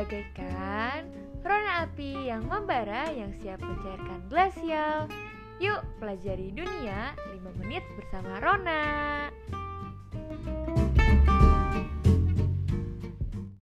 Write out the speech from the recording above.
bagaikan rona api yang membara yang siap mencairkan glasial. Yuk pelajari dunia 5 menit bersama Rona.